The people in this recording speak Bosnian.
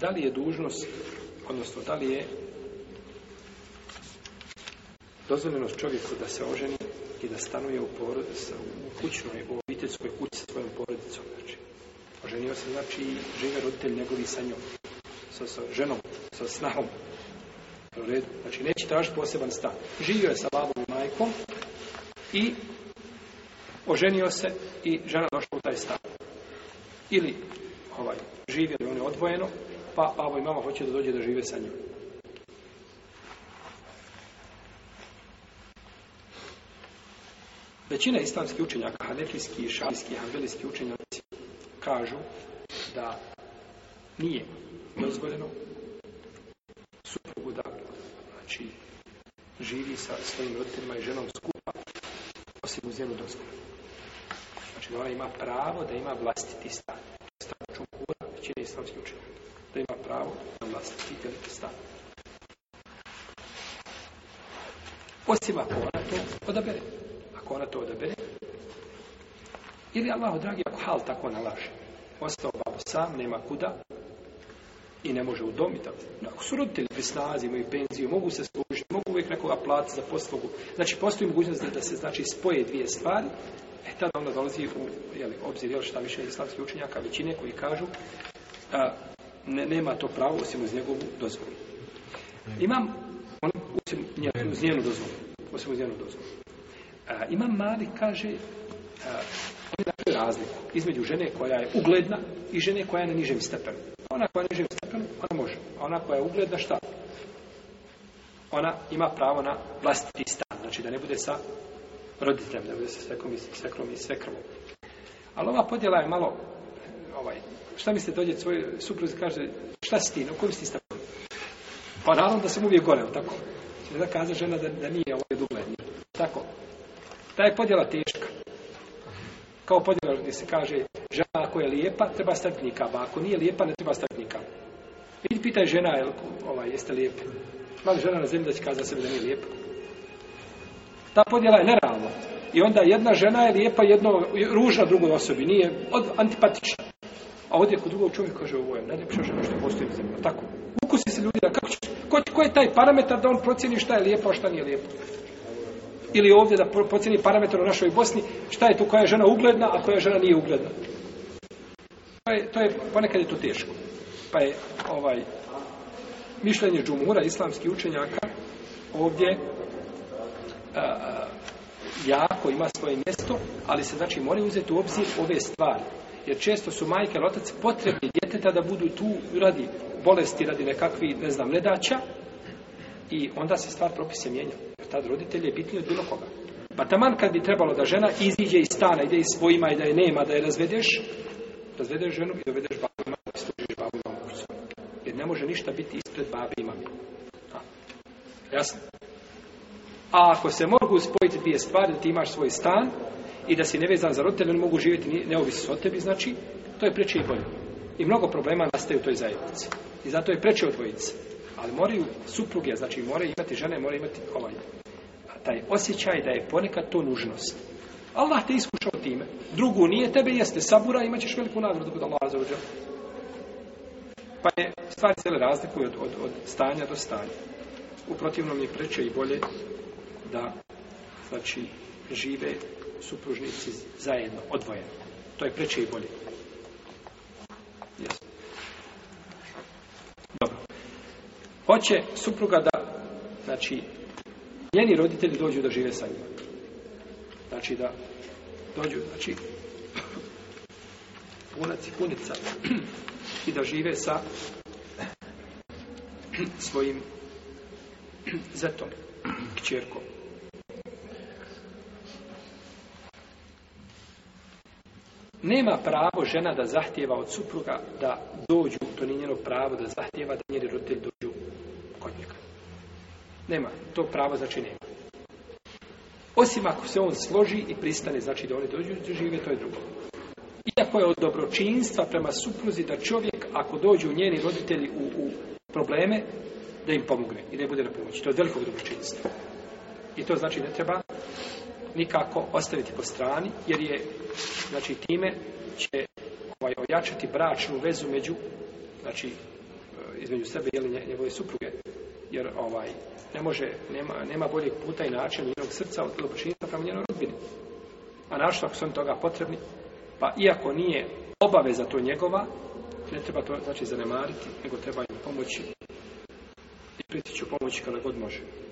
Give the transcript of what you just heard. Da li je dužnost, odnosno da li je dozvoljenost čovjeku da se oženi i da stanuje u, u kućnoj, u obiteljskoj kući sa svojom porodicom. Znači, oženio se, znači, i žive roditelj njegovi sa njom, sa, sa ženom, sa snahom. Znači, neće tražiti poseban stan. Živio je sa babom i majkom i oženio se i žena došla u taj stan. Ili ovaj, živjeli je odvojeno, pa babo i mama hoće da dođe da žive sa njom. Većina islamskih učenjaka, hanefijski i šalijski, hanbelijski učenjaci kažu da nije dozvoljeno suprugu da znači, živi sa svojim roditeljima i ženom skupa osim u zemlju dozvoljeno. Znači da ona ima pravo da ima vlastiti stan da ima pravo na vlastiti veliki stan. Osim ako ona to odabere. Ako ona to odabere. Ili Allah, dragi, ako hal tako nalaže. Ostao babo sam, nema kuda i ne može udomiti. Ako su roditelji pri snazi, imaju penziju, mogu se služiti, mogu uvijek nekoga platiti za poslugu. Znači, postoji mogućnost da, se znači spoje dvije stvari, e tada onda dolazi u jeli, obzir jel, šta više islamskih učenjaka, većine koji kažu a, nema to pravo osim uz njegovu dozvolu. Imam, on, osim uz njenu dozvolu. Osim uz njenu dozvolu. A, imam mali, kaže, a, on razliku između žene koja je ugledna i žene koja je na nižem stepenu. Ona koja je na nižem stepenu, ona može. A ona koja je ugledna, šta? Ona ima pravo na vlastiti stan. Znači da ne bude sa roditeljem, da bude sa svekom i svekrvom. Ali ova podjela je malo ovaj, šta mi se dođe svoj supruzi kaže, šta si ti, na koji si Pa naravno da sam uvijek gore, tako. ne da kaže žena da, da nije ovaj dugledni. Tako. Ta je podjela teška. Kao podjela gdje se kaže, žena ako je lijepa, treba staviti a Ako nije lijepa, ne treba staviti I pitaj žena, jel, ovaj, jeste lijepa. Mali žena na zemlji da će kazati da nije lijepa. Ta podjela je nerealna. I onda jedna žena je lijepa, jedno ružna drugoj osobi. Nije od, antipatična. A ovdje kod drugog čovjeka kaže ovo je najljepša žena što postoji na zemlji. Tako. Ukusi se ljudi da kako će, ko, je taj parametar da on procjeni šta je lijepo, a šta nije lijepo. Ili ovdje da procjeni parametar u našoj Bosni šta je tu koja je žena ugledna, a koja žena nije ugledna. To je, to je ponekad je to teško. Pa je ovaj mišljenje džumura islamskih učenjaka ovdje jako ima svoje mjesto, ali se znači moraju uzeti u obzir ove stvari. Jer često su majke ili otac potrebni djeteta da budu tu radi bolesti, radi nekakvih, ne znam, nedaća i onda se stvar propise mijenja. Jer tad roditelj je bitniji od bilo koga. Pa taman kad bi trebalo da žena iziđe iz stana, ide iz svojima i da je nema, da je razvedeš, razvedeš ženu i dovedeš babu i mamu, služiš babu i mamu. Jer ne može ništa biti ispred babi i mami. Jasno? A ako se mogu spojiti dvije stvari, da ti imaš svoj stan i da si nevezan za roditelje, oni mogu živjeti neovisno od tebi, znači to je preče i bolje. I mnogo problema nastaje u toj zajednici. I zato je preče od Ali moraju supruge, znači moraju imati žene, moraju imati ovaj. A taj osjećaj da je ponekad to nužnost. Allah te iskušao time. Drugu nije, tebe jeste sabura, imat ćeš veliku nagradu kod Allah za Pa je stvari se razlikuju od, od, od stanja do stanja. U protivnom je preče i bolje da znači žive supružnici zajedno, odvojeno. To je preče i bolje. Jesu. Dobro. Hoće supruga da, znači, njeni roditelji dođu da žive sa njima. Znači da dođu, znači, punac i punica i da žive sa svojim zetom, kćerkom. Nema pravo žena da zahtjeva od supruga da dođu, to nije njeno pravo da zahtjeva da njeni roditelj dođu kod njega. Nema, to pravo znači nema. Osim ako se on složi i pristane, znači da oni dođu žive, to je drugo. Iako je od dobročinstva prema supruzi da čovjek, ako dođu njeni roditelji u, u probleme, da im pomogne i ne bude na pomoći. To je od velikog dobročinstva. I to znači ne treba nikako ostaviti po strani, jer je, znači, time će ovaj, ojačati bračnu vezu među, znači, e, između sebe i njegove supruge. Jer, ovaj, ne može, nema, nema boljeg puta i načina njenog srca od ljubočinstva prema njenoj rodbini. A našto ako su oni toga potrebni, pa iako nije obaveza to njegova, ne treba to znači zanemariti, nego treba im pomoći i pritiću pomoći kada god može.